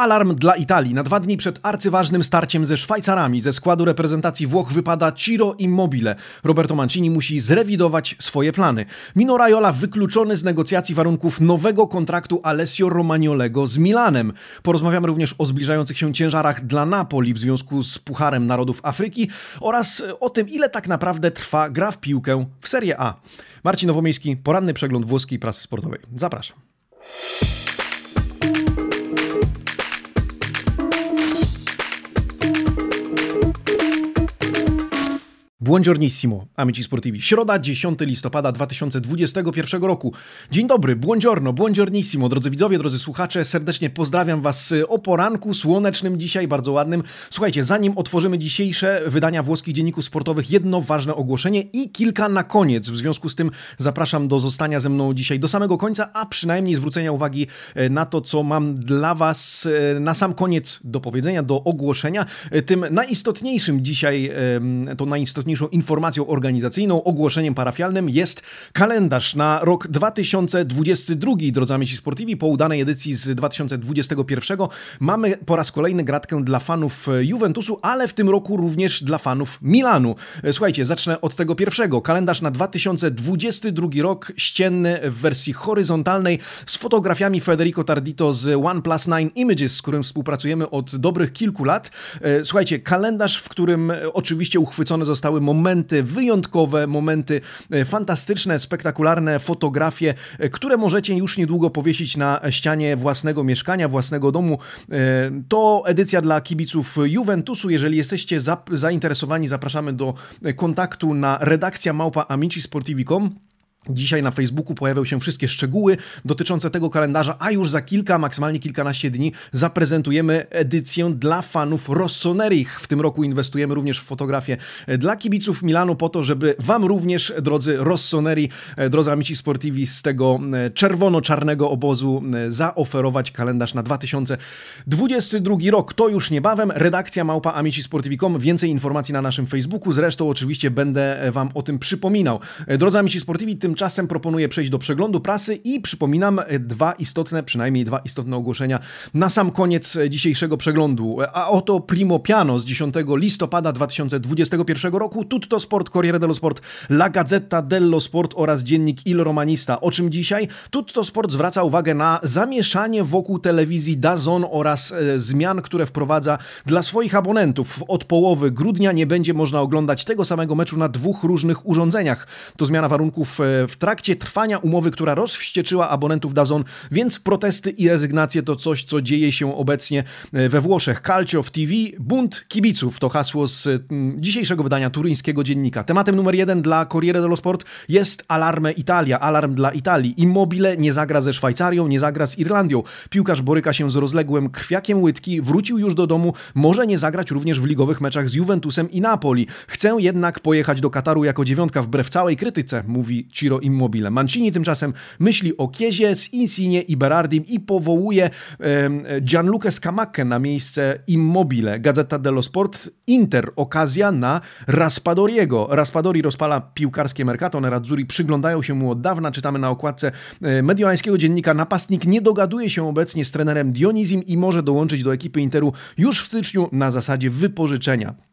Alarm dla Italii. Na dwa dni przed arcyważnym starciem ze Szwajcarami ze składu reprezentacji Włoch wypada Ciro Immobile. Roberto Mancini musi zrewidować swoje plany. Mino Raiola wykluczony z negocjacji warunków nowego kontraktu Alessio Romagnolego z Milanem. Porozmawiamy również o zbliżających się ciężarach dla Napoli w związku z Pucharem Narodów Afryki oraz o tym, ile tak naprawdę trwa gra w piłkę w Serie A. Marcin Nowomiejski, poranny przegląd włoskiej prasy sportowej. Zapraszam. Buongiornissimo, amici sportivi. Środa, 10 listopada 2021 roku. Dzień dobry, buongiorno, buongiornissimo. Drodzy widzowie, drodzy słuchacze, serdecznie pozdrawiam Was o poranku słonecznym dzisiaj, bardzo ładnym. Słuchajcie, zanim otworzymy dzisiejsze wydania włoskich dzienników sportowych, jedno ważne ogłoszenie i kilka na koniec. W związku z tym zapraszam do zostania ze mną dzisiaj do samego końca, a przynajmniej zwrócenia uwagi e, na to, co mam dla Was e, na sam koniec do powiedzenia, do ogłoszenia. E, tym najistotniejszym dzisiaj, to najistotniejszym najważniejszą informacją organizacyjną, ogłoszeniem parafialnym jest kalendarz na rok 2022. Drodzy amici sportivi, po udanej edycji z 2021 mamy po raz kolejny gratkę dla fanów Juventusu, ale w tym roku również dla fanów Milanu. Słuchajcie, zacznę od tego pierwszego. Kalendarz na 2022 rok, ścienny w wersji horyzontalnej z fotografiami Federico Tardito z OnePlus 9 Images, z którym współpracujemy od dobrych kilku lat. Słuchajcie, kalendarz, w którym oczywiście uchwycone zostały momenty wyjątkowe, momenty e, fantastyczne, spektakularne fotografie, e, które możecie już niedługo powiesić na ścianie własnego mieszkania, własnego domu. E, to edycja dla kibiców Juventusu. Jeżeli jesteście zainteresowani, zapraszamy do kontaktu na redakcja małpa amici.sportivi.com. Dzisiaj na Facebooku pojawią się wszystkie szczegóły dotyczące tego kalendarza, a już za kilka, maksymalnie kilkanaście dni zaprezentujemy edycję dla fanów Rossonerich. W tym roku inwestujemy również w fotografię dla kibiców Milanu po to, żeby Wam również, drodzy Rossoneri, drodzy amici sportivi z tego czerwono-czarnego obozu zaoferować kalendarz na 2022 rok. To już niebawem. Redakcja małpa amici.sportivi.com. Więcej informacji na naszym Facebooku. Zresztą oczywiście będę Wam o tym przypominał. Drodzy amici sportivi, tym Tymczasem proponuję przejść do przeglądu prasy i przypominam dwa istotne, przynajmniej dwa istotne ogłoszenia na sam koniec dzisiejszego przeglądu. A oto Primo Piano z 10 listopada 2021 roku, Tutto Sport, Corriere dello Sport, La Gazzetta dello Sport oraz dziennik Il Romanista. O czym dzisiaj? Tutto Sport zwraca uwagę na zamieszanie wokół telewizji DAZN oraz e, zmian, które wprowadza dla swoich abonentów. Od połowy grudnia nie będzie można oglądać tego samego meczu na dwóch różnych urządzeniach. To zmiana warunków e, w trakcie trwania umowy, która rozwścieczyła abonentów Dazon, więc protesty i rezygnacje to coś, co dzieje się obecnie e, we Włoszech. Calcio w TV, bunt kibiców to hasło z mm, dzisiejszego wydania turyńskiego dziennika. Tematem numer jeden dla Corriere dello Sport jest Alarme Italia, alarm dla Italii. Immobile nie zagra ze Szwajcarią, nie zagra z Irlandią. Piłkarz boryka się z rozległym krwiakiem łydki, wrócił już do domu, może nie zagrać również w ligowych meczach z Juventusem i Napoli. Chcę jednak pojechać do Kataru jako dziewiątka wbrew całej krytyce, mówi Ciro Immobile. Mancini tymczasem myśli o Kiezie z Insigne i Berardim i powołuje Gianluca Scamacca na miejsce Immobile. Gazeta dello Sport Inter okazja na Raspadoriego. Raspadori rozpala piłkarskie Mercato, Nerazzurri przyglądają się mu od dawna. Czytamy na okładce e, mediolańskiego dziennika napastnik nie dogaduje się obecnie z trenerem Dionizim i może dołączyć do ekipy Interu już w styczniu na zasadzie wypożyczenia.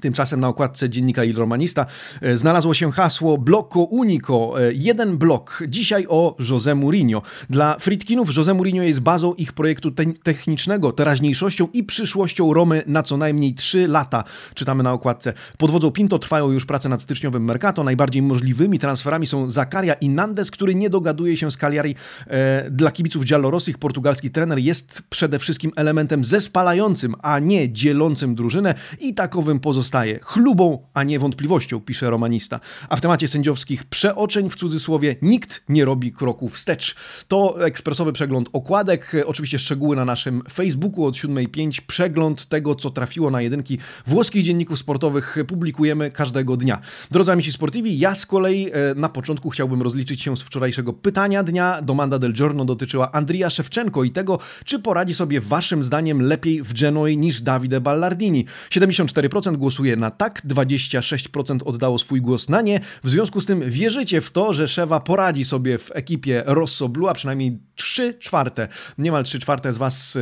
Tymczasem na okładce dziennika Il Romanista e, znalazło się hasło Blocco Unico, e, jeden blok. Dzisiaj o José Mourinho. Dla Fritkinów José Mourinho jest bazą ich projektu te technicznego, teraźniejszością i przyszłością Romy na co najmniej 3 lata. Czytamy na okładce. Pod wodzą Pinto trwają już prace nad styczniowym Mercato. Najbardziej możliwymi transferami są Zakaria i Nandes, który nie dogaduje się z Cagliari. E, dla kibiców Giallorossich portugalski trener jest przede wszystkim elementem zespalającym, a nie dzielącym drużynę i takowym pozostaje pozostaje chlubą, a nie wątpliwością, pisze romanista. A w temacie sędziowskich przeoczeń w cudzysłowie nikt nie robi kroków wstecz. To ekspresowy przegląd okładek, oczywiście szczegóły na naszym Facebooku od 7.05. Przegląd tego, co trafiło na jedynki włoskich dzienników sportowych publikujemy każdego dnia. Drodzy amici sportivi, ja z kolei e, na początku chciałbym rozliczyć się z wczorajszego pytania dnia. Domanda del Giorno dotyczyła Andrija Szewczenko i tego, czy poradzi sobie waszym zdaniem lepiej w Genoi niż Davide Ballardini. 74% głosów głosuje na tak, 26% oddało swój głos na nie. W związku z tym wierzycie w to, że Szewa poradzi sobie w ekipie Rosso Blue, a przynajmniej 3 czwarte, niemal 3 czwarte z Was,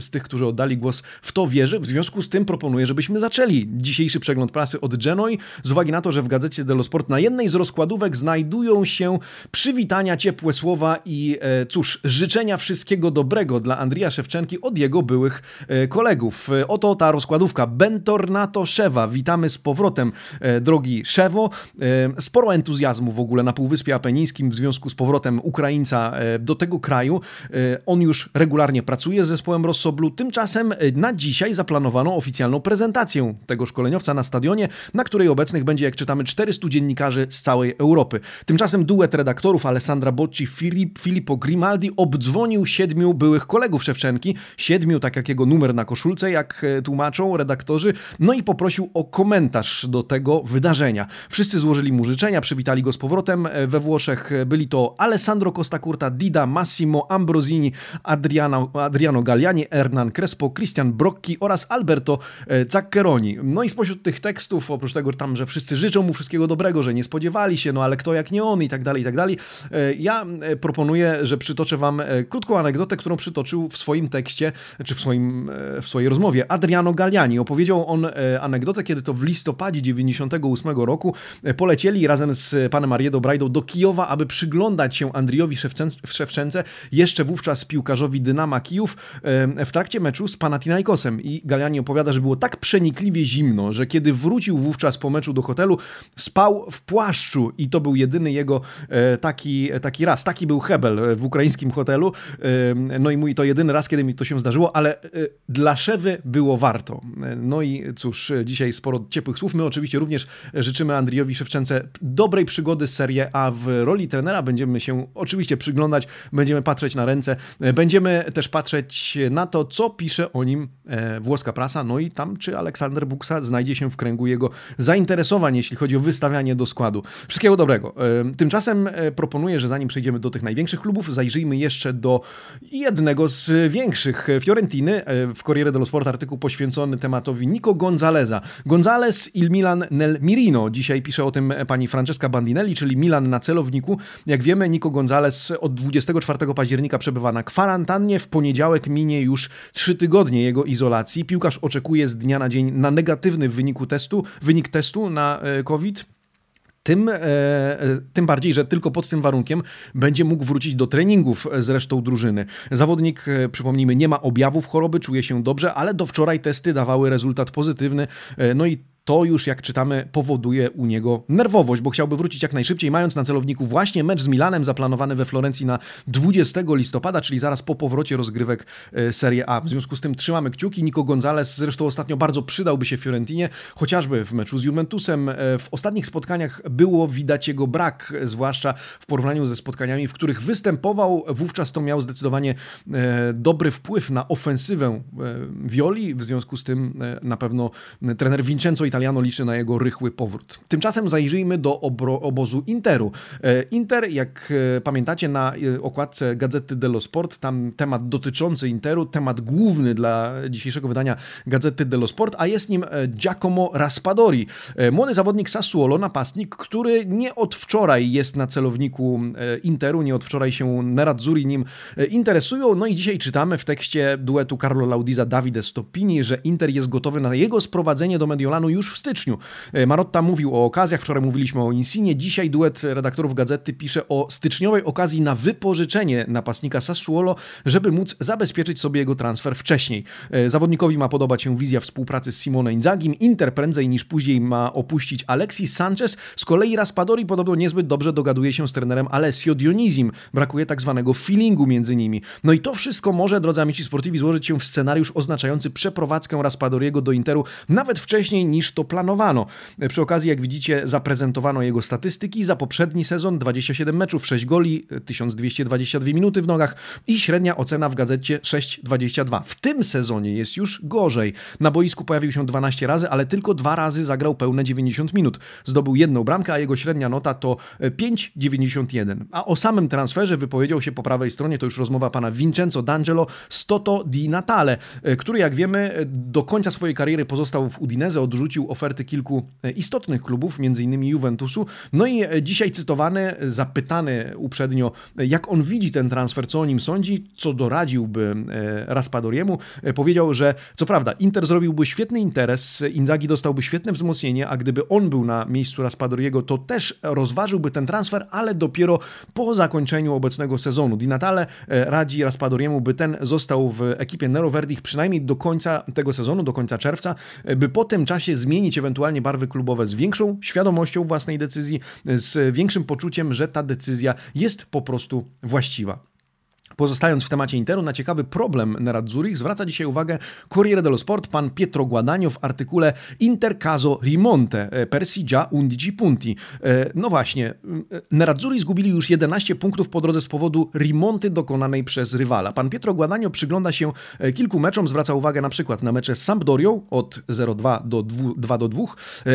z tych, którzy oddali głos, w to wierzy. W związku z tym proponuję, żebyśmy zaczęli dzisiejszy przegląd prasy od Genoi, z uwagi na to, że w gazecie dello Sport na jednej z rozkładówek znajdują się przywitania, ciepłe słowa i e, cóż, życzenia wszystkiego dobrego dla Andrija Szewczenki od jego byłych e, kolegów. E, oto ta rozkładówka. Bentornato Szewa. Witamy z powrotem, drogi Szewo. Sporo entuzjazmu w ogóle na Półwyspie Apenińskim w związku z powrotem Ukraińca do tego kraju. On już regularnie pracuje z zespołem Rossoblu. Tymczasem na dzisiaj zaplanowano oficjalną prezentację tego szkoleniowca na stadionie, na której obecnych będzie, jak czytamy, 400 dziennikarzy z całej Europy. Tymczasem duet redaktorów Alessandra Bocci, Filip, Filippo Grimaldi obdzwonił siedmiu byłych kolegów Szewczenki, siedmiu, tak jak jego numer na koszulce, jak e, tłumaczą redaktorzy, no i poprosił o komentarz do tego wydarzenia. Wszyscy złożyli mu życzenia, przywitali go z powrotem e, we Włoszech. Byli to Alessandro Costa Curta, Dida, Massimo Ambrosini, Adriano, Adriano Galliani, Hernan Crespo, Christian Brocchi oraz Alberto e, Zaccheroni. No i spośród tych tekstów, oprócz tego tam, że wszyscy życzą mu wszystkiego dobrego, że nie spodziewali się, no ale kto jak nie on i tak dalej, i tak dalej, ja proponuję, że przytoczę wam krótką anegdotę, którą przytoczył w swoim tekście, czy w, swoim, e, w swojej rozmowie Adriano Galliani. Opowiedział on e, anegdotę, kiedy to w listopadzie 98 roku e, polecieli razem z panem Ariedo Brajdą do Kijowa, aby przyglądać się Andriowi Szewczence, jeszcze wówczas piłkarzowi Dynama Kijów, w trakcie meczu z Panathinaikosem. I Galliani opowiada, że było tak przenikliwie zimno, że kiedy wrócił wówczas po meczu do hotelu, spał w płaszczu i to był jedyny jego taki, taki raz. Taki był Hebel w ukraińskim hotelu. No i mój to jedyny raz, kiedy mi to się zdarzyło, ale e, dla Szewy było warto. No i cóż, dzisiaj sporo ciepłych słów. My oczywiście również życzymy Andriowi Szewczence dobrej przygody z Serie A w roli trenera. Będziemy się oczywiście przyglądać, będziemy patrzeć na ręce, będziemy też patrzeć na to, co pisze o nim e, włoska prasa, no i tam, czy Aleksander Buksa znajdzie się w kręgu jego zainteresowań, jeśli chodzi o wystawianie do składu. Wszystkiego dobrego. E, tymczasem proponuję, że zanim przejdziemy do tych największych klubów, zajrzyjmy jeszcze do jednego z większych. Fiorentiny, e, w Corriere dello Sport artykuł poświęcony tematowi Nico Gonzaleza. Gonzalez il Milan nel Mirino. Dzisiaj pisze o tym pani Francesca Bandinelli, czyli Milan na celowniku. Jak wiemy, Nico Gonzalez od 24 października przebywa na kwarantannie. W poniedziałek minie już trzy tygodnie jego izolacji. Piłkarz oczekuje z dnia na dzień na negatywny wyniku testu, wynik testu na e, COVID. Tym, e, e, tym bardziej, że tylko pod tym warunkiem będzie mógł wrócić do treningów z resztą drużyny. Zawodnik, e, przypomnijmy, nie ma objawów choroby, czuje się dobrze, ale do wczoraj testy dawały rezultat pozytywny. No i to już, jak czytamy, powoduje u niego nerwowość, bo chciałby wrócić jak najszybciej, mając na celowniku właśnie mecz z Milanem zaplanowany we Florencji na 20 listopada, czyli zaraz po powrocie rozgrywek e, Serie A. W związku z tym trzymamy kciuki. Nico Gonzalez zresztą ostatnio bardzo przydałby się Fiorentinie, chociażby w meczu z Juventusem. E, w ostatnich spotkaniach było widać jego brak, zwłaszcza w porównaniu ze spotkaniami, w których występował. Wówczas to miał zdecydowanie e, dobry wpływ na ofensywę Violi, w związku z tym na pewno trener Vincenzo i Italiano liczy na jego rychły powrót. Tymczasem zajrzyjmy do obozu Interu. E, Inter, jak e, pamiętacie na e, okładce Gazety dello Sport, tam temat dotyczący Interu, temat główny dla dzisiejszego wydania Gazety dello Sport, a jest nim Giacomo Raspadori. Młody zawodnik Sassuolo, napastnik, który nie od wczoraj jest na celowniku Interu, nie od wczoraj się Nerazzurri nim interesują. No i dzisiaj czytamy w tekście duetu Carlo Laudiza Davide Stoppini, że Inter jest gotowy na jego sprowadzenie do Mediolanu już już w styczniu. E, Marotta mówił o okazjach, wczoraj mówiliśmy o Insinie, dzisiaj duet redaktorów gazety pisze o styczniowej okazji na wypożyczenie napastnika Sassuolo, żeby móc zabezpieczyć sobie jego transfer wcześniej. E, zawodnikowi ma podobać się wizja współpracy z Simone Inzagim, Inter prędzej niż później ma opuścić Alexis Sanchez, z kolei Raspadori podobno niezbyt dobrze dogaduje się z trenerem Alessio Dionizim, brakuje tak zwanego feelingu między nimi. No i to wszystko może, drodzy amici sportivi, złożyć się w scenariusz oznaczający przeprowadzkę Raspadoriego do Interu nawet wcześniej niż to planowano. Przy okazji, jak widzicie, zaprezentowano jego statystyki za poprzedni sezon 27 meczów, 6 goli, 1222 minuty w nogach i średnia ocena w gazecie 6,22. W tym sezonie jest już gorzej. Na boisku pojawił się 12 razy, ale tylko dwa razy zagrał pełne 90 minut. Zdobył jedną bramkę, a jego średnia nota to 5,91. A o samym transferze wypowiedział się po prawej stronie, to już rozmowa pana Vincenzo D'Angelo z Toto Di Natale, który jak wiemy do końca swojej kariery pozostał w Udinese, odrzucił oferty kilku istotnych klubów, m.in. Juventusu. No i dzisiaj cytowany, zapytany uprzednio, jak on widzi ten transfer, co o nim sądzi, co doradziłby Raspadoriemu, powiedział, że co prawda Inter zrobiłby świetny interes, Inzaghi dostałby świetne wzmocnienie, a gdyby on był na miejscu Raspadoriego, to też rozważyłby ten transfer, ale dopiero po zakończeniu obecnego sezonu. Di Natale radzi Raspadoriemu, by ten został w ekipie Nero Verdich przynajmniej do końca tego sezonu, do końca czerwca, by po tym czasie zmienić ewentualnie barwy klubowe z większą świadomością własnej decyzji, z większym poczuciem, że ta decyzja jest po prostu właściwa. Pozostając w temacie Interu, na ciekawy problem Nerazzurich zwraca dzisiaj uwagę Corriere dello Sport pan Pietro Guadagno w artykule Inter caso rimonte e, Persi già 11 punti. E, no właśnie, e, Nerazzurri zgubili już 11 punktów po drodze z powodu rimonty dokonanej przez rywala. Pan Pietro Guadagno przygląda się kilku meczom, zwraca uwagę na przykład na mecze z Sampdorią od 0-2 do 2 do 2,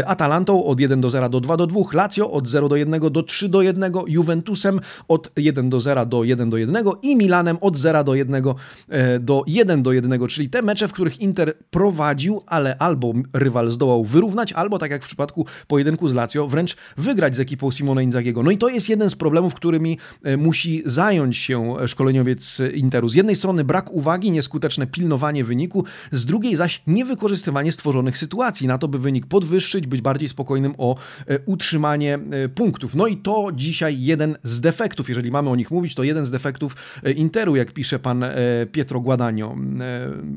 Atalantą od 1 do 0 do 2 do 2, Lazio od 0 do 1 do 3 do 1, Juventusem od 1 do 0 do 1 do 1 i Milan Milanem od 0 do 1 e, do 1 do 1, czyli te mecze, w których Inter prowadził, ale albo rywal zdołał wyrównać, albo tak jak w przypadku pojedynku z Lazio, wręcz wygrać z ekipą Simone Inzagiego. No i to jest jeden z problemów, którymi e, musi zająć się szkoleniowiec Interu. Z jednej strony brak uwagi, nieskuteczne pilnowanie wyniku, z drugiej zaś niewykorzystywanie stworzonych sytuacji na to, by wynik podwyższyć, być bardziej spokojnym o e, utrzymanie punktów. No i to dzisiaj jeden z defektów, jeżeli mamy o nich mówić, to jeden z defektów Interu, jak pisze pan e, Pietro Guadagno. E,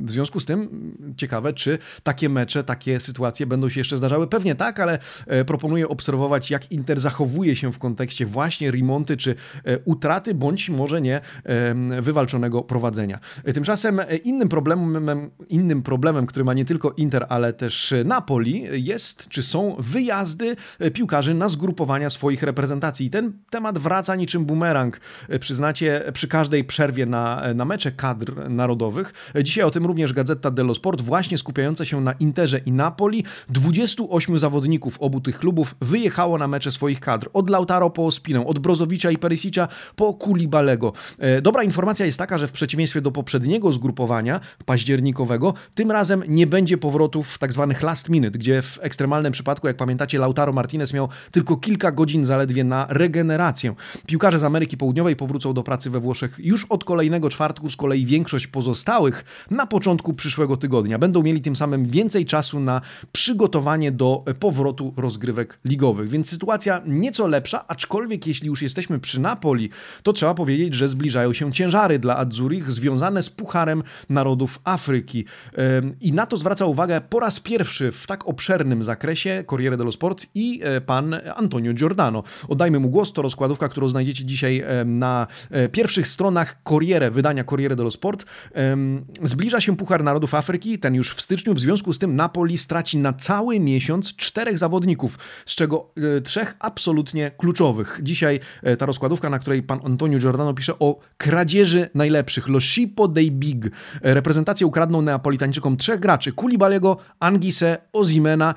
w związku z tym ciekawe, czy takie mecze, takie sytuacje będą się jeszcze zdarzały. Pewnie tak, ale e, proponuję obserwować, jak Inter zachowuje się w kontekście właśnie remonty, czy utraty, bądź może nie wywalczonego prowadzenia. Tymczasem innym problemem, innym problemem, który ma nie tylko Inter, ale też Napoli, jest, czy są wyjazdy piłkarzy na zgrupowania swoich reprezentacji. I ten temat wraca niczym bumerang. Przyznacie, przy każdej przerwie na, na mecze kadr narodowych. Dzisiaj o tym również Gazeta dello Sport, właśnie skupiająca się na Interze i Napoli. 28 zawodników obu tych klubów wyjechało na mecze swoich kadr. Od Lautaro po Ospinę, od Brozowicza i Perisicza po Kulibalego. E, dobra informacja jest taka, że w przeciwieństwie do poprzedniego zgrupowania październikowego, tym razem nie będzie powrotów w tak last minute, gdzie w ekstremalnym przypadku, jak pamiętacie, Lautaro Martinez miał tylko kilka godzin zaledwie na regenerację. Piłkarze z Ameryki Południowej powrócą do pracy we Włoszech już od kolejnego czwartku z kolei większość pozostałych na początku przyszłego tygodnia. Będą mieli tym samym więcej czasu na przygotowanie do powrotu rozgrywek ligowych. Więc sytuacja nieco lepsza, aczkolwiek jeśli już jesteśmy przy Napoli, to trzeba powiedzieć, że zbliżają się ciężary dla Adzurich związane z Pucharem Narodów Afryki. I na to zwraca uwagę po raz pierwszy w tak obszernym zakresie Corriere dello Sport i e, pan Antonio Giordano. Oddajmy mu głos, to rozkładówka, którą znajdziecie dzisiaj na e, pierwszych stronach Corriere, wydania Corriere dello Sport. Zbliża się Puchar Narodów Afryki, ten już w styczniu, w związku z tym Napoli straci na cały miesiąc czterech zawodników, z czego e, trzech absolutnie kluczowych. Dzisiaj e, ta rozkładówka, na której pan Antonio Giordano pisze o kradzieży najlepszych. Lo Scipo dei Big. E, reprezentację ukradną Neapolitańczykom trzech graczy. Kulibaliego, Angise, Ozimena,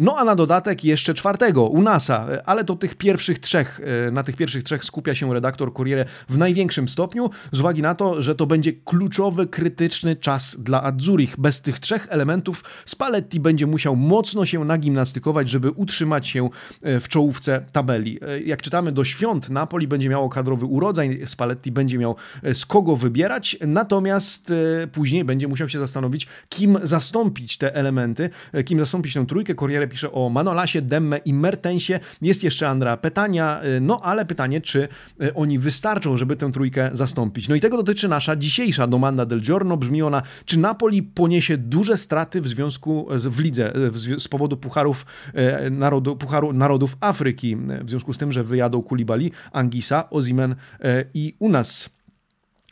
no a na dodatek jeszcze czwartego, Unasa. Ale to tych pierwszych trzech, na tych pierwszych trzech skupia się redaktor Corriere w największym stopniu z uwagi na to, że to będzie kluczowy, krytyczny czas dla Adzurich. Bez tych trzech elementów Spalletti będzie musiał mocno się nagimnastykować, żeby utrzymać się e, w czołówce tabeli. E, jak czytamy do świąt, Napoli będzie miało kadrowy urodzaj, Spalletti będzie miał e, z kogo wybierać, natomiast później będzie musiał się zastanowić, kim zastąpić te elementy, kim zastąpić tę trójkę. Corriere pisze o Manolasie, Demme i Mertensie. Jest jeszcze Andra Petania, no ale pytanie, czy oni wystarczą, żeby tę trójkę zastąpić No i tego dotyczy nasza dzisiejsza domanda del giorno. Brzmi ona, czy Napoli poniesie duże straty w związku z, w lidze z powodu pucharów e, narodu, Pucharu Narodów Afryki, w związku z tym, że wyjadą Kulibali, Angisa, Ozimen e, i Unas.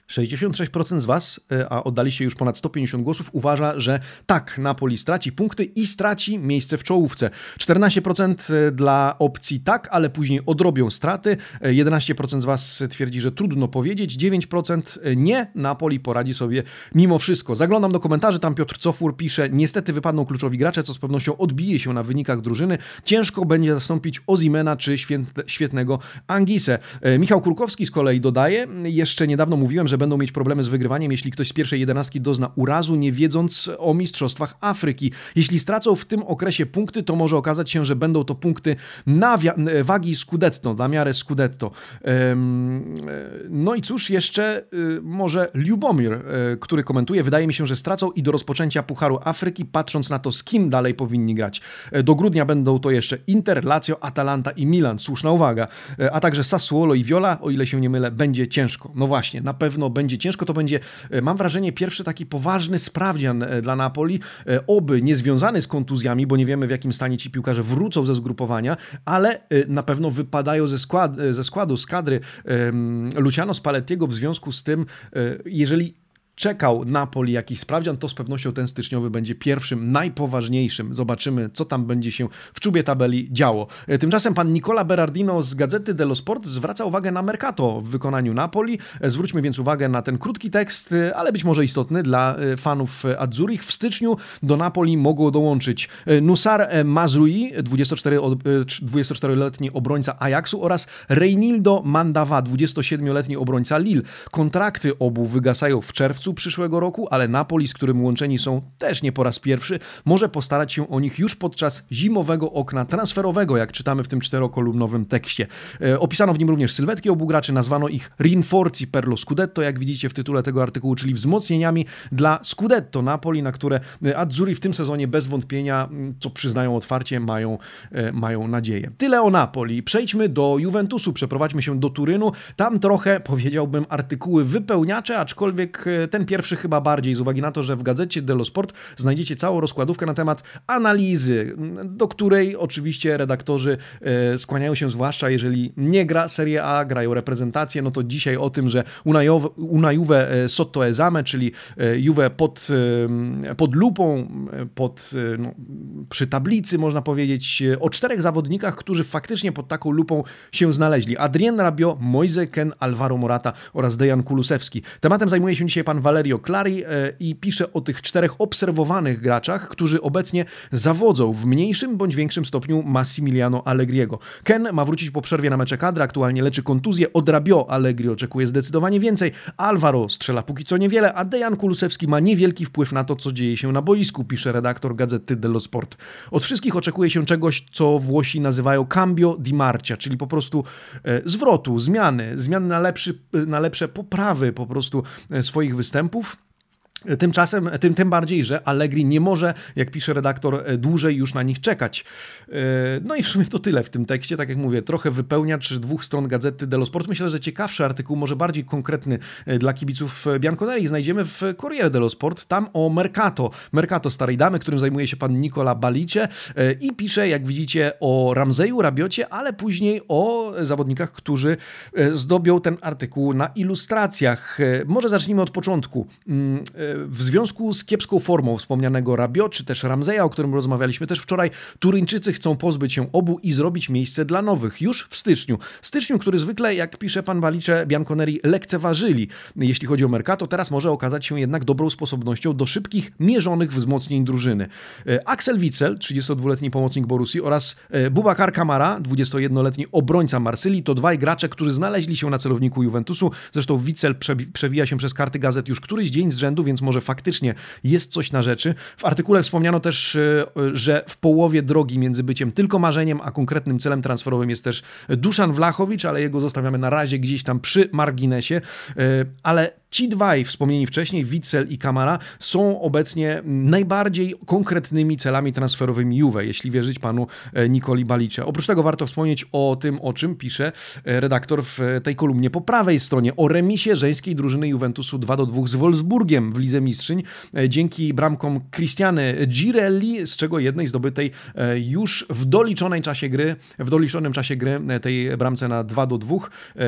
66% z Was, e, a oddaliście już ponad 150 głosów, uważa, że tak, Napoli straci punkty i straci miejsce w czołówce. 14% e, dla opcji tak, ale później odrobią straty. 11% e, z Was twierdzi, że trudno powiedzieć. 9% nie, Napoli poradzi sobie mimo wszystko. Zaglądam do komentarzy, tam Piotr Cofur pisze, niestety wypadną kluczowi gracze, co z pewnością odbije się na wynikach drużyny. Ciężko będzie zastąpić Ozimena czy świetnego Angise. Michał Kurkowski z kolei dodaje, jeszcze niedawno mówiłem, że będą mieć problemy z wygrywaniem, jeśli ktoś z pierwszej jedenastki dozna urazu, nie wiedząc o Mistrzostwach Afryki. Jeśli stracą w tym okresie punkty, to może okazać się, że będą to punkty na wagi Scudetto, na miarę Scudetto. No i cóż, jeszcze y, może Lubomir, y, który komentuje, wydaje mi się, że stracą i do rozpoczęcia Pucharu Afryki, patrząc na to, z kim dalej powinni grać. E, do grudnia będą to jeszcze Inter, Lazio, Atalanta i Milan, słuszna uwaga, e, a także Sassuolo i Viola, o ile się nie mylę, będzie ciężko. No właśnie, na pewno będzie ciężko, to będzie, e, mam wrażenie, pierwszy taki poważny sprawdzian dla Napoli, oby niezwiązany z kontuzjami, bo nie wiemy w jakim stanie ci piłkarze wrócą ze zgrupowania, ale na pewno wypadają ze, skład, ze składu, z kadry Luciano Spallettiego w związku z tym, jeżeli czekał Napoli jakiś sprawdzian, to z pewnością ten styczniowy będzie pierwszym, najpoważniejszym. Zobaczymy, co tam będzie się w czubie tabeli działo. E, tymczasem pan Nicola Berardino z Gazety dello Sport zwraca uwagę na Mercato w wykonaniu Napoli. E, zwróćmy więc uwagę na ten krótki tekst, e, ale być może istotny dla fanów Azzurich. W styczniu do Napoli mogło dołączyć Nusar Mazrui, 24-letni obrońca Ajaxu oraz Reinildo Mandava, 27-letni obrońca Lille. Kontrakty obu wygasają w czerwcu przyszłego roku, ale Napoli, z którym łączeni są też nie po raz pierwszy, może postarać się o nich już podczas zimowego okna transferowego, jak czytamy w tym czterokolumnowym tekście. E, opisano w nim również sylwetki obu graczy, nazwano ich Rinforzi per lo Scudetto, jak widzicie w tytule tego artykułu, czyli wzmocnieniami dla Scudetto Napoli, na które e, Azzurri w tym sezonie bez wątpienia, co przyznają otwarcie, mają, e, mają nadzieję. Tyle o Napoli. Przejdźmy do Juventusu, przeprowadźmy się do Turynu. Tam trochę, powiedziałbym, artykuły wypełniacze, aczkolwiek ten ten pierwszy chyba bardziej, z uwagi na to, że w gazecie Dello Sport znajdziecie całą rozkładówkę na temat analizy, do której oczywiście redaktorzy e, skłaniają się, zwłaszcza jeżeli nie gra Serie A, grają reprezentację, no to dzisiaj o tym, że una Juve e, sotto esame, czyli e, Juve pod, pod lupą, pod, no, przy tablicy można powiedzieć, o czterech zawodnikach, którzy faktycznie pod taką lupą się znaleźli. Adrien Rabiot, Moise Ken, Alvaro Morata oraz Dejan Kulusewski. Tematem zajmuje się dzisiaj pan Valerio Clari e, i pisze o tych czterech obserwowanych graczach, którzy obecnie zawodzą w mniejszym bądź większym stopniu Massimiliano Allegriego. Ken ma wrócić po przerwie na mecze kadry, aktualnie leczy kontuzję. Od Rabiot Allegri oczekuje zdecydowanie więcej. Alvaro strzela póki co niewiele, a Dejan Kulusewski ma niewielki wpływ na to, co dzieje się na boisku, pisze redaktor gazety dello Sport. Od wszystkich oczekuje się czegoś, co Włosi nazywają cambio di marcia, czyli po prostu e, zwrotu, zmiany, zmiany na, lepszy, na lepsze poprawy po prostu e, swoich występów występów Tymczasem, tym, tym bardziej, że Allegri nie może, jak pisze redaktor, e, dłużej już na nich czekać. E, no i w sumie to tyle w tym tekście. Tak jak mówię, trochę wypełniacz dwóch stron gazety dello Sport. Myślę, że ciekawszy artykuł, może bardziej konkretny e, dla kibiców Bianconeri znajdziemy w Corriere dello Sport. Tam o Mercato. Mercato starej damy, którym zajmuje się pan Nicola Balicie i pisze, jak widzicie, o Ramzeju, Rabiocie, ale później o zawodnikach, którzy zdobią ten artykuł na ilustracjach. Może zacznijmy od początku mm, w związku z kiepską formą wspomnianego Rabio, czy też Ramzeja, o którym rozmawialiśmy też wczoraj, Turyńczycy chcą pozbyć się obu i zrobić miejsce dla nowych już w styczniu. Styczniu, który zwykle, jak pisze pan Walicze, Bianconeri lekceważyli, jeśli chodzi o Mercato, teraz może okazać się jednak dobrą sposobnością do szybkich, mierzonych wzmocnień drużyny. E, Axel Witzel, 32-letni pomocnik Borusi oraz e, Bubakar Kamara, 21-letni obrońca Marsylii, to dwaj gracze, którzy znaleźli się na celowniku Juventusu. Zresztą Witzel przewija się przez karty gazet już któryś dzień z rzędu, więc może faktycznie jest coś na rzeczy. W artykule wspomniano też, e, że w połowie drogi między byciem tylko marzeniem, a konkretnym celem transferowym jest też Duszan Wlachowicz, ale jego zostawiamy na razie gdzieś tam przy marginesie. E, ale Ci dwaj wspomnieni wcześniej, Witzel i Kamara, są obecnie najbardziej konkretnymi celami transferowymi Juve, jeśli wierzyć panu e, Nikoli Balicze. Oprócz tego warto wspomnieć o tym, o czym pisze redaktor w tej kolumnie po prawej stronie, o remisie żeńskiej drużyny Juventusu 2 do 2 z Wolfsburgiem w Lidze Mistrzyń e, dzięki bramkom Cristiane Girelli, z czego jednej zdobytej e, już w doliczonej czasie gry, w doliczonym czasie gry e, tej bramce na 2 do 2.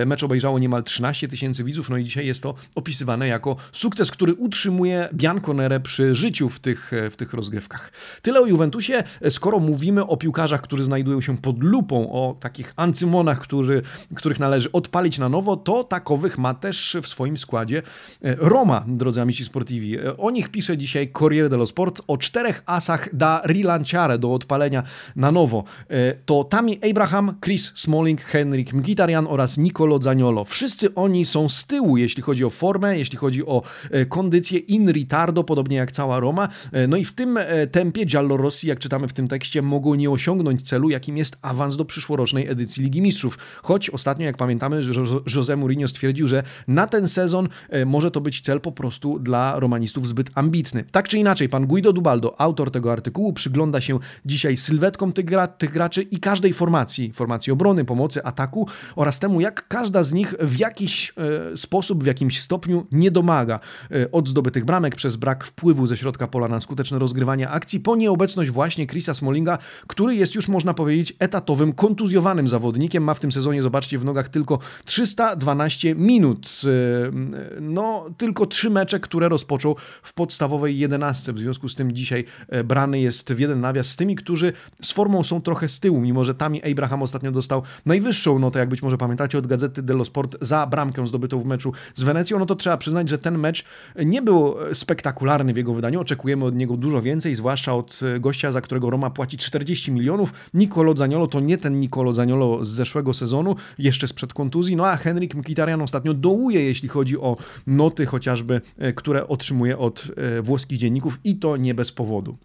Mecz obejrzało niemal 13 tysięcy widzów, no i dzisiaj jest to opisywane jako sukces, który utrzymuje Bianconere przy życiu w tych, w tych rozgrywkach. Tyle o Juventusie, skoro mówimy o piłkarzach, którzy znajdują się pod lupą, o takich ancymonach, który, których należy odpalić na nowo, to takowych ma też w swoim składzie Roma, drodzy amici sportivi. O nich pisze dzisiaj Corriere dello Sport o czterech asach da rilanciare do odpalenia na nowo. E, to Tami Abraham, Chris Smalling, Henrik Mkhitaryan oraz Nicolo Zaniolo. Wszyscy oni są z tyłu, jeśli chodzi o formę formę, jeśli chodzi o kondycję in ritardo, podobnie jak cała Roma. No i w tym tempie Giallorossi, jak czytamy w tym tekście, mogą nie osiągnąć celu, jakim jest awans do przyszłorocznej edycji Ligi Mistrzów. Choć ostatnio, jak pamiętamy, José Mourinho stwierdził, że na ten sezon może to być cel po prostu dla romanistów zbyt ambitny. Tak czy inaczej, pan Guido Dubaldo, autor tego artykułu, przygląda się dzisiaj sylwetkom tych, gra, tych graczy i każdej formacji, formacji obrony, pomocy, ataku oraz temu, jak każda z nich w jakiś e, sposób, w jakimś stopniu nie domaga e, od zdobytych bramek przez brak wpływu ze środka pola na skuteczne rozgrywanie akcji, po nieobecność właśnie Chrisa Smallinga, który jest już, można powiedzieć, etatowym, kontuzjowanym zawodnikiem. Ma w tym sezonie, zobaczcie, w nogach tylko 312 minut. E, no, tylko trzy mecze, które rozpoczął w podstawowej 11. W związku z tym dzisiaj e, brany jest w jeden nawias z tymi, którzy z formą są trochę z tyłu, mimo że Tami Abraham ostatnio dostał najwyższą notę, jak być może pamiętacie, od Gazety dello Sport za bramkę zdobytą w meczu z Wenecją, no to trzeba przyznać, że ten mecz nie był spektakularny w jego wydaniu. Oczekujemy od niego dużo więcej, zwłaszcza od e, gościa, za którego Roma płaci 40 milionów. Nicolo Zaniolo to nie ten Nicolo Zaniolo z zeszłego sezonu, jeszcze sprzed kontuzji, no a Henrik Mkhitaryan ostatnio dołuje, jeśli chodzi o noty chociażby, e, które otrzymuje od e, włoskich dzienników i to nie bez powodu.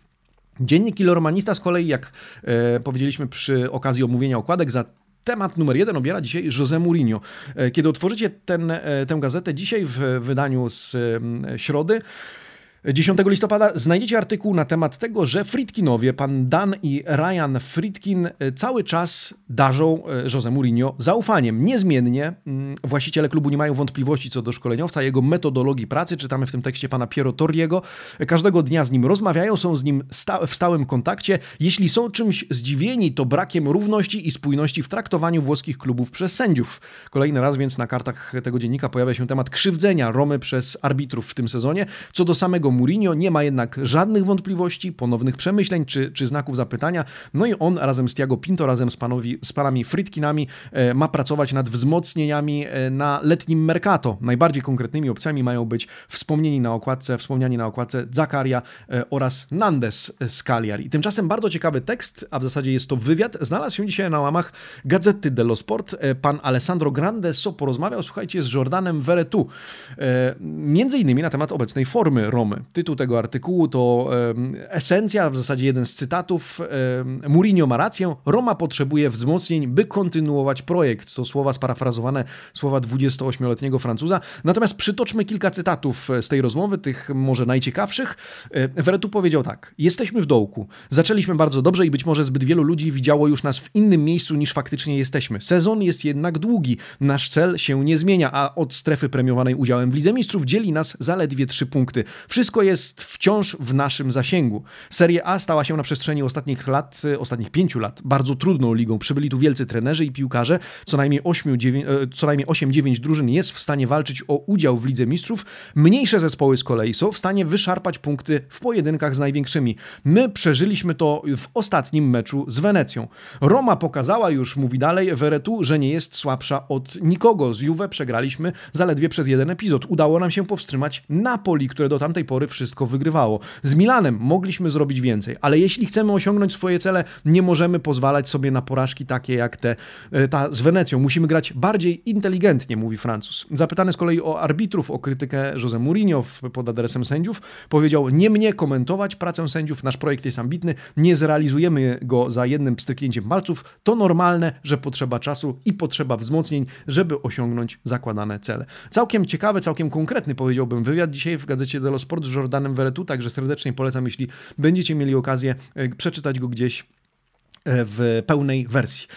Dziennik Iloromanista z kolei, jak e, powiedzieliśmy przy okazji omówienia okładek, za temat numer jeden obiera dzisiaj José Mourinho. Kiedy otworzycie ten, tę gazetę dzisiaj w wydaniu z środy, 10 listopada znajdziecie artykuł na temat tego, że Fritkinowie, pan Dan i Ryan Fritkin e, cały czas darzą e, Jose Mourinho zaufaniem. Niezmiennie mm, właściciele klubu nie mają wątpliwości co do szkoleniowca, jego metodologii pracy. Czytamy w tym tekście pana Piero Torriego. Każdego dnia z nim rozmawiają, są z nim sta w stałym kontakcie. Jeśli są czymś zdziwieni, to brakiem równości i spójności w traktowaniu włoskich klubów przez sędziów. Kolejny raz więc na kartach tego dziennika pojawia się temat krzywdzenia Romy przez arbitrów w tym sezonie. Co do samego Mourinho nie ma jednak żadnych wątpliwości, ponownych przemyśleń czy, czy znaków zapytania. No i on razem z Tiago Pinto, razem z, panowi, z panami Fritkinami e, ma pracować nad wzmocnieniami e, na letnim Mercato. Najbardziej konkretnymi opcjami mają być wspomnieni na okładce, wspomniani na okładce Zakaria e, oraz Nandes z Cagliari. Tymczasem bardzo ciekawy tekst, a w zasadzie jest to wywiad, znalazł się dzisiaj na łamach Gazety dello Sport. Pan Alessandro Grandeso porozmawiał, słuchajcie, z Jordanem Veretu. Między innymi na temat obecnej formy Romy. Tytuł tego artykułu to esencja, w zasadzie jeden z cytatów. Mourinho ma rację, Roma potrzebuje wzmocnień, by kontynuować projekt. To słowa sparafrazowane, słowa 28-letniego Francuza. Natomiast przytoczmy kilka cytatów z tej rozmowy, tych może najciekawszych. Veretu powiedział tak. Jesteśmy w dołku. Zaczęliśmy bardzo dobrze i być może zbyt wielu ludzi widziało już nas w innym miejscu niż faktycznie jesteśmy. Sezon jest jednak długi. Nasz cel się nie zmienia, a od strefy premiowanej udziałem w Lidze Mistrzów dzieli nas zaledwie trzy punkty. Wszystko jest jest wciąż w naszym zasięgu. Serie A stała się na przestrzeni ostatnich lat, ostatnich pięciu lat bardzo trudną ligą. Przybyli tu wielcy trenerzy i piłkarze. Co najmniej 8-9 e, drużyn jest w stanie walczyć o udział w Lidze Mistrzów. Mniejsze zespoły z kolei są w stanie wyszarpać punkty w pojedynkach z największymi. My przeżyliśmy to w ostatnim meczu z Wenecją. Roma pokazała już, mówi dalej, Veretu, że nie jest słabsza od nikogo. Z Juve przegraliśmy zaledwie przez jeden epizod. Udało nam się powstrzymać Napoli, które do tamtej pory wszystko wszystko wygrywało. Z Milanem mogliśmy zrobić więcej, ale jeśli chcemy osiągnąć swoje cele, nie możemy pozwalać sobie na porażki takie jak te, e, ta z Wenecją. Musimy grać bardziej inteligentnie, mówi Francuz. Zapytany z kolei o arbitrów, o krytykę Jose Mourinho pod adresem sędziów, powiedział: Nie mnie komentować pracę sędziów, nasz projekt jest ambitny, nie zrealizujemy go za jednym pstryknięciem palców. To normalne, że potrzeba czasu i potrzeba wzmocnień, żeby osiągnąć zakładane cele. Całkiem ciekawy, całkiem konkretny powiedziałbym wywiad dzisiaj w gazecie Delo Sport z Jordan Danem Veretu, także serdecznie polecam, jeśli będziecie mieli okazję e, przeczytać go gdzieś e, w pełnej wersji.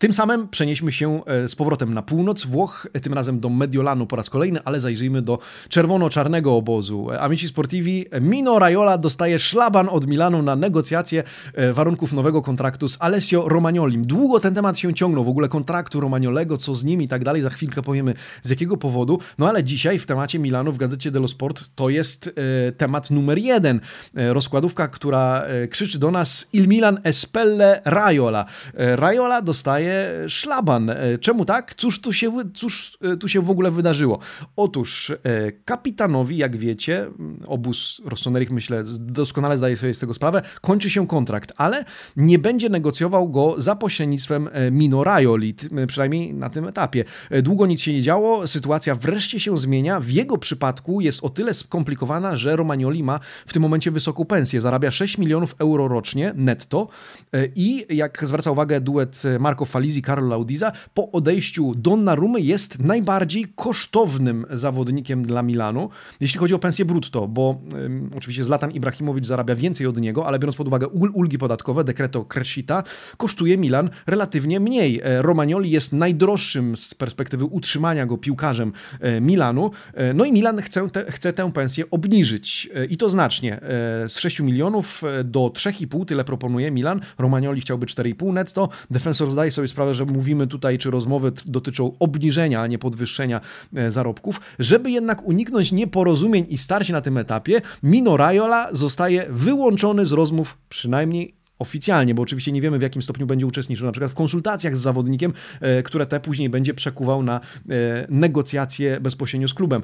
Tym samym przenieśmy się e, z powrotem na północ Włoch, tym razem do Mediolanu po raz kolejny, ale zajrzyjmy do czerwono-czarnego obozu. Amici Sportivi, Mino Raiola dostaje szlaban od Milanu na negocjacje e, warunków nowego kontraktu z Alessio Romagnolim. Długo ten temat się ciągnął, w ogóle kontraktu Romagnolego, co z nim i tak dalej, za chwilkę powiemy z jakiego powodu, no ale dzisiaj w temacie Milanu w gazecie dello Sport to jest e, temat numer jeden. E, rozkładówka, która e, krzyczy do nas Il Milan espelle Raiola. E, Raiola dostaje dostaje szlaban. Czemu tak? Cóż tu się, cóż tu się w ogóle wydarzyło? Otóż kapitanowi, jak wiecie, obóz Rossoneri, myślę, doskonale zdaje sobie z tego sprawę, kończy się kontrakt, ale nie będzie negocjował go za pośrednictwem Mino Raioli, przynajmniej na tym etapie. Długo nic się nie działo, sytuacja wreszcie się zmienia. W jego przypadku jest o tyle skomplikowana, że Romagnoli ma w tym momencie wysoką pensję. Zarabia 6 milionów euro rocznie netto i jak zwraca uwagę duet Marco Falizi, Karol Laudiza, po odejściu Donnarumy jest najbardziej kosztownym zawodnikiem dla Milanu, jeśli chodzi o pensję brutto, bo um, oczywiście Zlatan Ibrahimowicz zarabia więcej od niego, ale biorąc pod uwagę ulgi podatkowe, dekreto Crescita, kosztuje Milan relatywnie mniej. E, Romagnoli jest najdroższym z perspektywy utrzymania go piłkarzem e, Milanu, e, no i Milan chce, te, chce tę pensję obniżyć i to znacznie. Z 6 milionów do 3,5 tyle proponuje Milan. Romagnoli chciałby 4,5 netto. Defensor zdaje sobie sprawę, że mówimy tutaj, czy rozmowy dotyczą obniżenia, a nie podwyższenia zarobków. Żeby jednak uniknąć nieporozumień i starć na tym etapie, Mino Raiola zostaje wyłączony z rozmów przynajmniej oficjalnie, bo oczywiście nie wiemy w jakim stopniu będzie uczestniczył na przykład w konsultacjach z zawodnikiem, e, które te później będzie przekuwał na e, negocjacje bezpośrednio z klubem.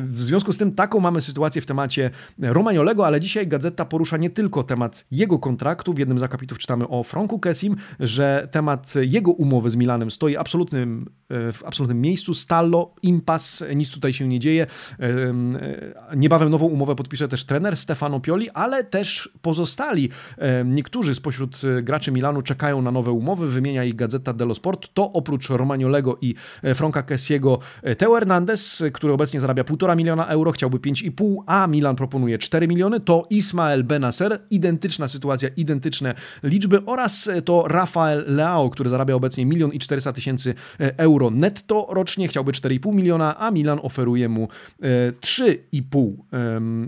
W związku z tym taką mamy sytuację w temacie Romagnolego, ale dzisiaj gazeta porusza nie tylko temat jego kontraktu, w jednym z akapitów czytamy o Franku Kessim, że temat jego umowy z Milanem stoi absolutnym, e, w absolutnym miejscu, stallo, impas, nic tutaj się nie dzieje. Niebawem nową umowę podpisze też trener Stefano Pioli, ale też pozostali niektórzy spośród e, graczy Milanu czekają na nowe umowy, wymienia ich Gazeta dello Sport, to oprócz Romagnolego i e, Franka Kessiego e, Teo Hernandez, który obecnie zarabia 1,5 miliona euro, chciałby 5,5, a Milan proponuje 4 miliony, to Ismael Benacer, identyczna sytuacja, identyczne liczby oraz to Rafael Leao, który zarabia obecnie 1 i 400 tysięcy euro netto rocznie, chciałby 4,5 miliona, a Milan oferuje mu 3,5.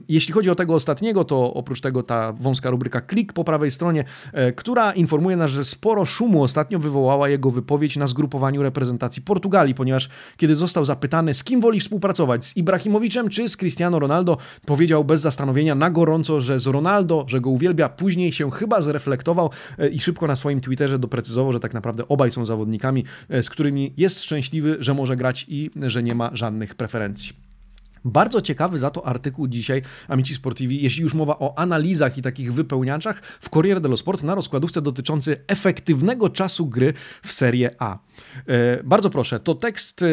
Jeśli chodzi o tego ostatniego, to oprócz tego ta wąska rubryka klik po prawej stronie stronie, e, która informuje nas, że sporo szumu ostatnio wywołała jego wypowiedź na zgrupowaniu reprezentacji Portugalii, ponieważ kiedy został zapytany, z kim woli współpracować, z Ibrahimowiczem czy z Cristiano Ronaldo, powiedział bez zastanowienia na gorąco, że z Ronaldo, że go uwielbia, później się chyba zreflektował e, i szybko na swoim Twitterze doprecyzował, że tak naprawdę obaj są zawodnikami, e, z którymi jest szczęśliwy, że może grać i że nie ma żadnych preferencji. Bardzo ciekawy za to artykuł dzisiaj Amici Sportivi, jeśli już mowa o analizach i takich wypełniaczach w Corriere dello Sport na rozkładówce dotyczący efektywnego czasu gry w Serie A. E, bardzo proszę, to tekst, e,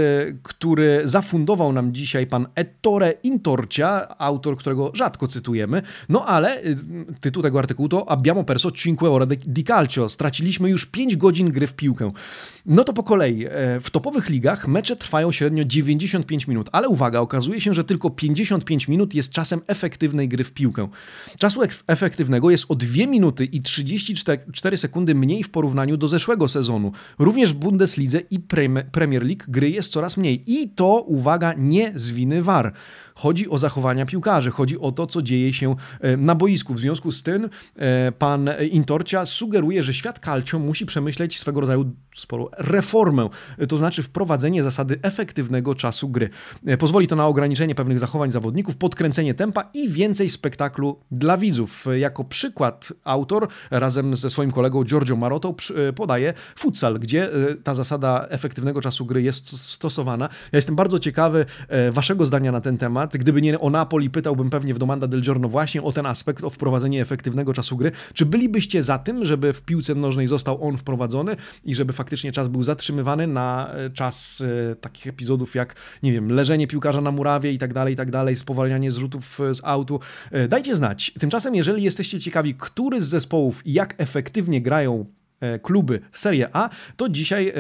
który zafundował nam dzisiaj pan Ettore Intorcia, autor, którego rzadko cytujemy, no ale e, tytuł tego artykułu to Abbiamo perso 5 ore di calcio, straciliśmy już 5 godzin gry w piłkę. No to po kolei, w topowych ligach mecze trwają średnio 95 minut, ale uwaga, okazuje się, że tylko 55 minut jest czasem efektywnej gry w piłkę. Czasu efektywnego jest o 2 minuty i 34 sekundy mniej w porównaniu do zeszłego sezonu. Również w Bundeslidze i Premier League gry jest coraz mniej. I to, uwaga, nie z winy VAR. Chodzi o zachowania piłkarzy, chodzi o to, co dzieje się e, na boisku. W związku z tym e, pan Intorcia sugeruje, że świat calcio musi przemyśleć swego rodzaju sporą reformę, to znaczy wprowadzenie zasady efektywnego czasu gry. E, pozwoli to na ograniczenie pewnych zachowań zawodników, podkręcenie tempa i więcej spektaklu dla widzów. Jako przykład autor razem ze swoim kolegą Giorgio Marotą podaje futsal, gdzie ta zasada efektywnego czasu gry jest stosowana. Ja jestem bardzo ciekawy waszego zdania na ten temat. Gdyby nie o Napoli, pytałbym pewnie w Domanda del Giorno właśnie o ten aspekt, o wprowadzenie efektywnego czasu gry. Czy bylibyście za tym, żeby w piłce nożnej został on wprowadzony i żeby faktycznie czas był zatrzymywany na e, czas e, takich epizodów jak, nie wiem, leżenie piłkarza na murawie i tak dalej, i tak dalej, spowalnianie zrzutów e, z autu. Dajcie znać. Tymczasem, jeżeli jesteście ciekawi, który z zespołów i jak efektywnie grają kluby Serie A, to dzisiaj e,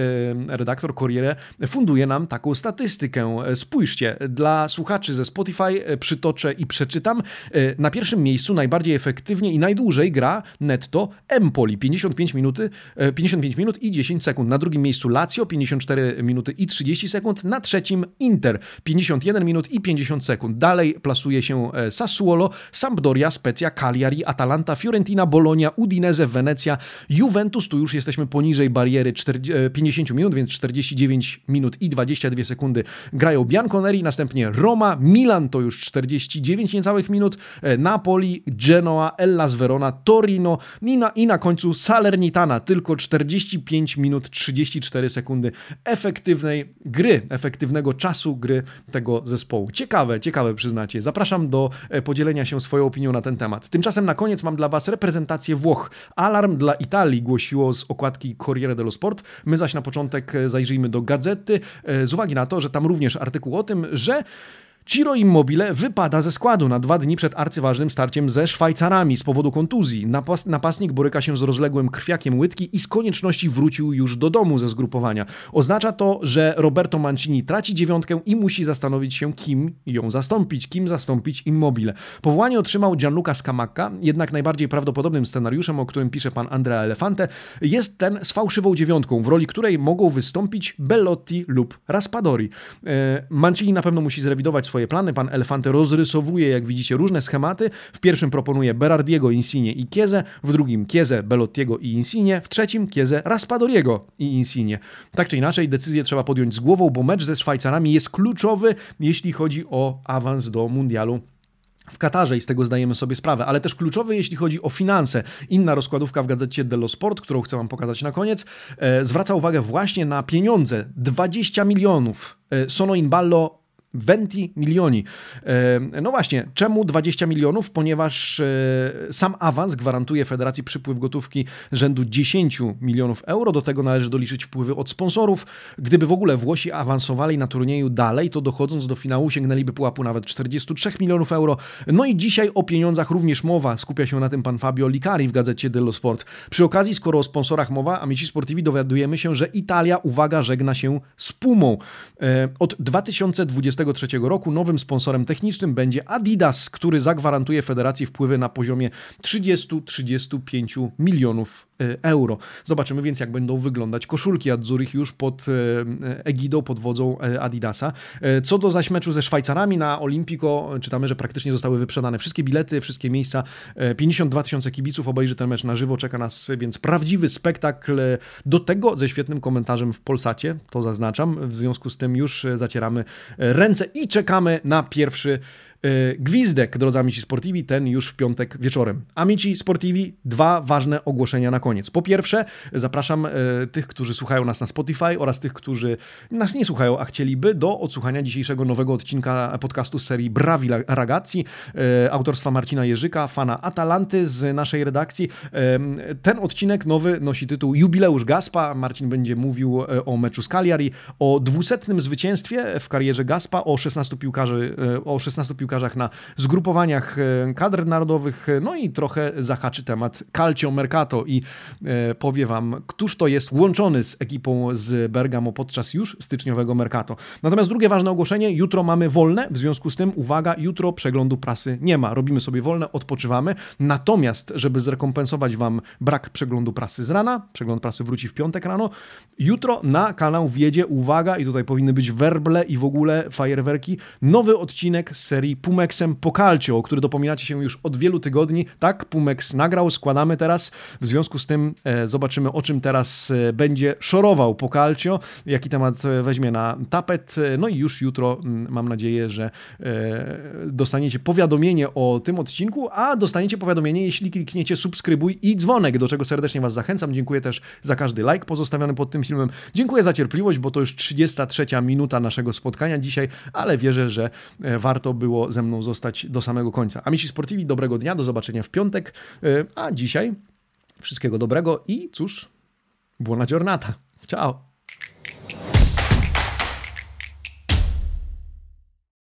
redaktor Corriere funduje nam taką statystykę. E, spójrzcie, dla słuchaczy ze Spotify przytoczę i przeczytam. Na pierwszym miejscu najbardziej efektywnie i najdłużej gra netto Empoli 55 minuty, 55 minut i 10 sekund. Na drugim miejscu Lazio 54 minuty i 30 sekund. Na trzecim Inter 51 minut i 50 sekund. Dalej plasuje się Sassuolo, Sampdoria, Spezia, Cagliari, Atalanta, Fiorentina, Bologna, Udinese, Wenecja, Juventus, tu już jesteśmy poniżej bariery 50 minut, więc 49 minut i 22 sekundy grają Bianconeri, następnie Roma, Milan to już 49 niecałych minut, Napoli, Genoa, Hellas Verona, Torino i na, i na końcu Salernitana, tylko 45 minut 34 sekundy efektywnej gry, efektywnego czasu gry tego zespołu. Ciekawe, ciekawe przyznacie. Zapraszam do e, podzielenia się swoją opinią na ten temat. Tymczasem na koniec mam dla Was reprezentację Włoch. Alarm dla Italii głosiło z okładki Corriere dello Sport. My zaś na początek e, zajrzyjmy do gazety, e, z uwagi na to, że tam również artykuł o tym, że Ciro Immobile wypada ze składu na dwa dni przed arcyważnym starciem ze Szwajcarami z powodu kontuzji. Napas napastnik boryka się z rozległym krwiakiem łydki i z konieczności wrócił już do domu ze zgrupowania. Oznacza to, że Roberto Mancini traci dziewiątkę i musi zastanowić się, kim ją zastąpić, kim zastąpić Immobile. Powołanie otrzymał Gianluca Scamacca, jednak najbardziej prawdopodobnym scenariuszem, o którym pisze pan Andrea Elefante, jest ten z fałszywą dziewiątką, w roli której mogą wystąpić Bellotti lub Raspadori. E, Mancini na pewno musi zrewidować swoje plany. Pan Elefante rozrysowuje, jak widzicie, różne schematy. W pierwszym proponuje Berardiego, Insigne i Kiezę, w drugim Kiezę, Belottiego i Insigne, w trzecim Kiezę, Raspadoriego i Insigne. Tak czy inaczej, decyzję trzeba podjąć z głową, bo mecz ze Szwajcarami jest kluczowy, jeśli chodzi o awans do mundialu w Katarze i z tego zdajemy sobie sprawę, ale też kluczowy, jeśli chodzi o finanse. Inna rozkładówka w gazecie Dello Sport, którą chcę Wam pokazać na koniec, e, zwraca uwagę właśnie na pieniądze. 20 milionów. E, Sono in ballo 20 milioni. E, no właśnie, czemu 20 milionów? Ponieważ e, sam awans gwarantuje Federacji przypływ gotówki rzędu 10 milionów euro. Do tego należy doliczyć wpływy od sponsorów. Gdyby w ogóle Włosi awansowali na turnieju dalej, to dochodząc do finału sięgnęliby pułapu nawet 43 milionów euro. No i dzisiaj o pieniądzach również mowa. Skupia się na tym pan Fabio Licari w gazecie Dello Sport. Przy okazji, skoro o sponsorach mowa, Amici Sportivi dowiadujemy się, że Italia, uwaga, żegna się z Pumą. E, od 2020 2023 roku. Nowym sponsorem technicznym będzie Adidas, który zagwarantuje federacji wpływy na poziomie 30-35 milionów euro. Zobaczymy więc, jak będą wyglądać koszulki Adzurich już pod e, egidą, pod wodzą Adidasa. Co do zaś meczu ze Szwajcarami na Olimpico, czytamy, że praktycznie zostały wyprzedane wszystkie bilety, wszystkie miejsca. 52 tysiące kibiców obejrzy ten mecz na żywo, czeka nas więc prawdziwy spektakl. Do tego ze świetnym komentarzem w Polsacie, to zaznaczam. W związku z tym już zacieramy ręce i czekamy na pierwszy gwizdek, drodzy Amici Sportivi, ten już w piątek wieczorem. Amici Sportivi, dwa ważne ogłoszenia na koniec. Po pierwsze, zapraszam e, tych, którzy słuchają nas na Spotify oraz tych, którzy nas nie słuchają, a chcieliby, do odsłuchania dzisiejszego nowego odcinka podcastu serii Bravi Ragazzi, e, autorstwa Marcina Jerzyka, fana Atalanty z naszej redakcji. Ten odcinek nowy nosi tytuł Jubileusz Gaspa. Marcin będzie mówił o meczu z Cagliari, o dwusetnym zwycięstwie w karierze Gaspa, o 16 piłkarzy, o 16 piłkarzy piłkarzach na zgrupowaniach e, kadr narodowych, e, no i trochę zahaczy temat Calcio Mercato i e, powie Wam, któż to jest łączony z ekipą z Bergamo podczas już styczniowego Mercato. Natomiast drugie ważne ogłoszenie, jutro mamy wolne, w związku z tym, uwaga, jutro przeglądu prasy nie ma. Robimy sobie wolne, odpoczywamy, natomiast, żeby zrekompensować Wam brak przeglądu prasy z rana, przegląd prasy wróci w piątek rano, jutro na kanał wjedzie, uwaga, i tutaj powinny być werble i w ogóle fajerwerki, nowy odcinek serii Pumexem Pocalcio, o który dopominacie się już od wielu tygodni. Tak, Pumex nagrał, składamy teraz. W związku z tym e, zobaczymy, o czym teraz e, będzie szorował Pocalcio, jaki temat e, weźmie na tapet. No i już jutro mm, mam nadzieję, że dostaniecie powiadomienie o tym odcinku, a dostaniecie powiadomienie, jeśli klikniecie subskrybuj i dzwonek, do czego serdecznie Was zachęcam. Dziękuję też za każdy like pozostawiony pod tym filmem. Dziękuję za cierpliwość, bo to już 33 minuta naszego spotkania dzisiaj, ale wierzę, że warto było ze mną zostać do samego końca. Amici Sportivi, dobrego dnia, do zobaczenia w piątek, e, a dzisiaj wszystkiego dobrego i cóż, buona giornata. Ciao!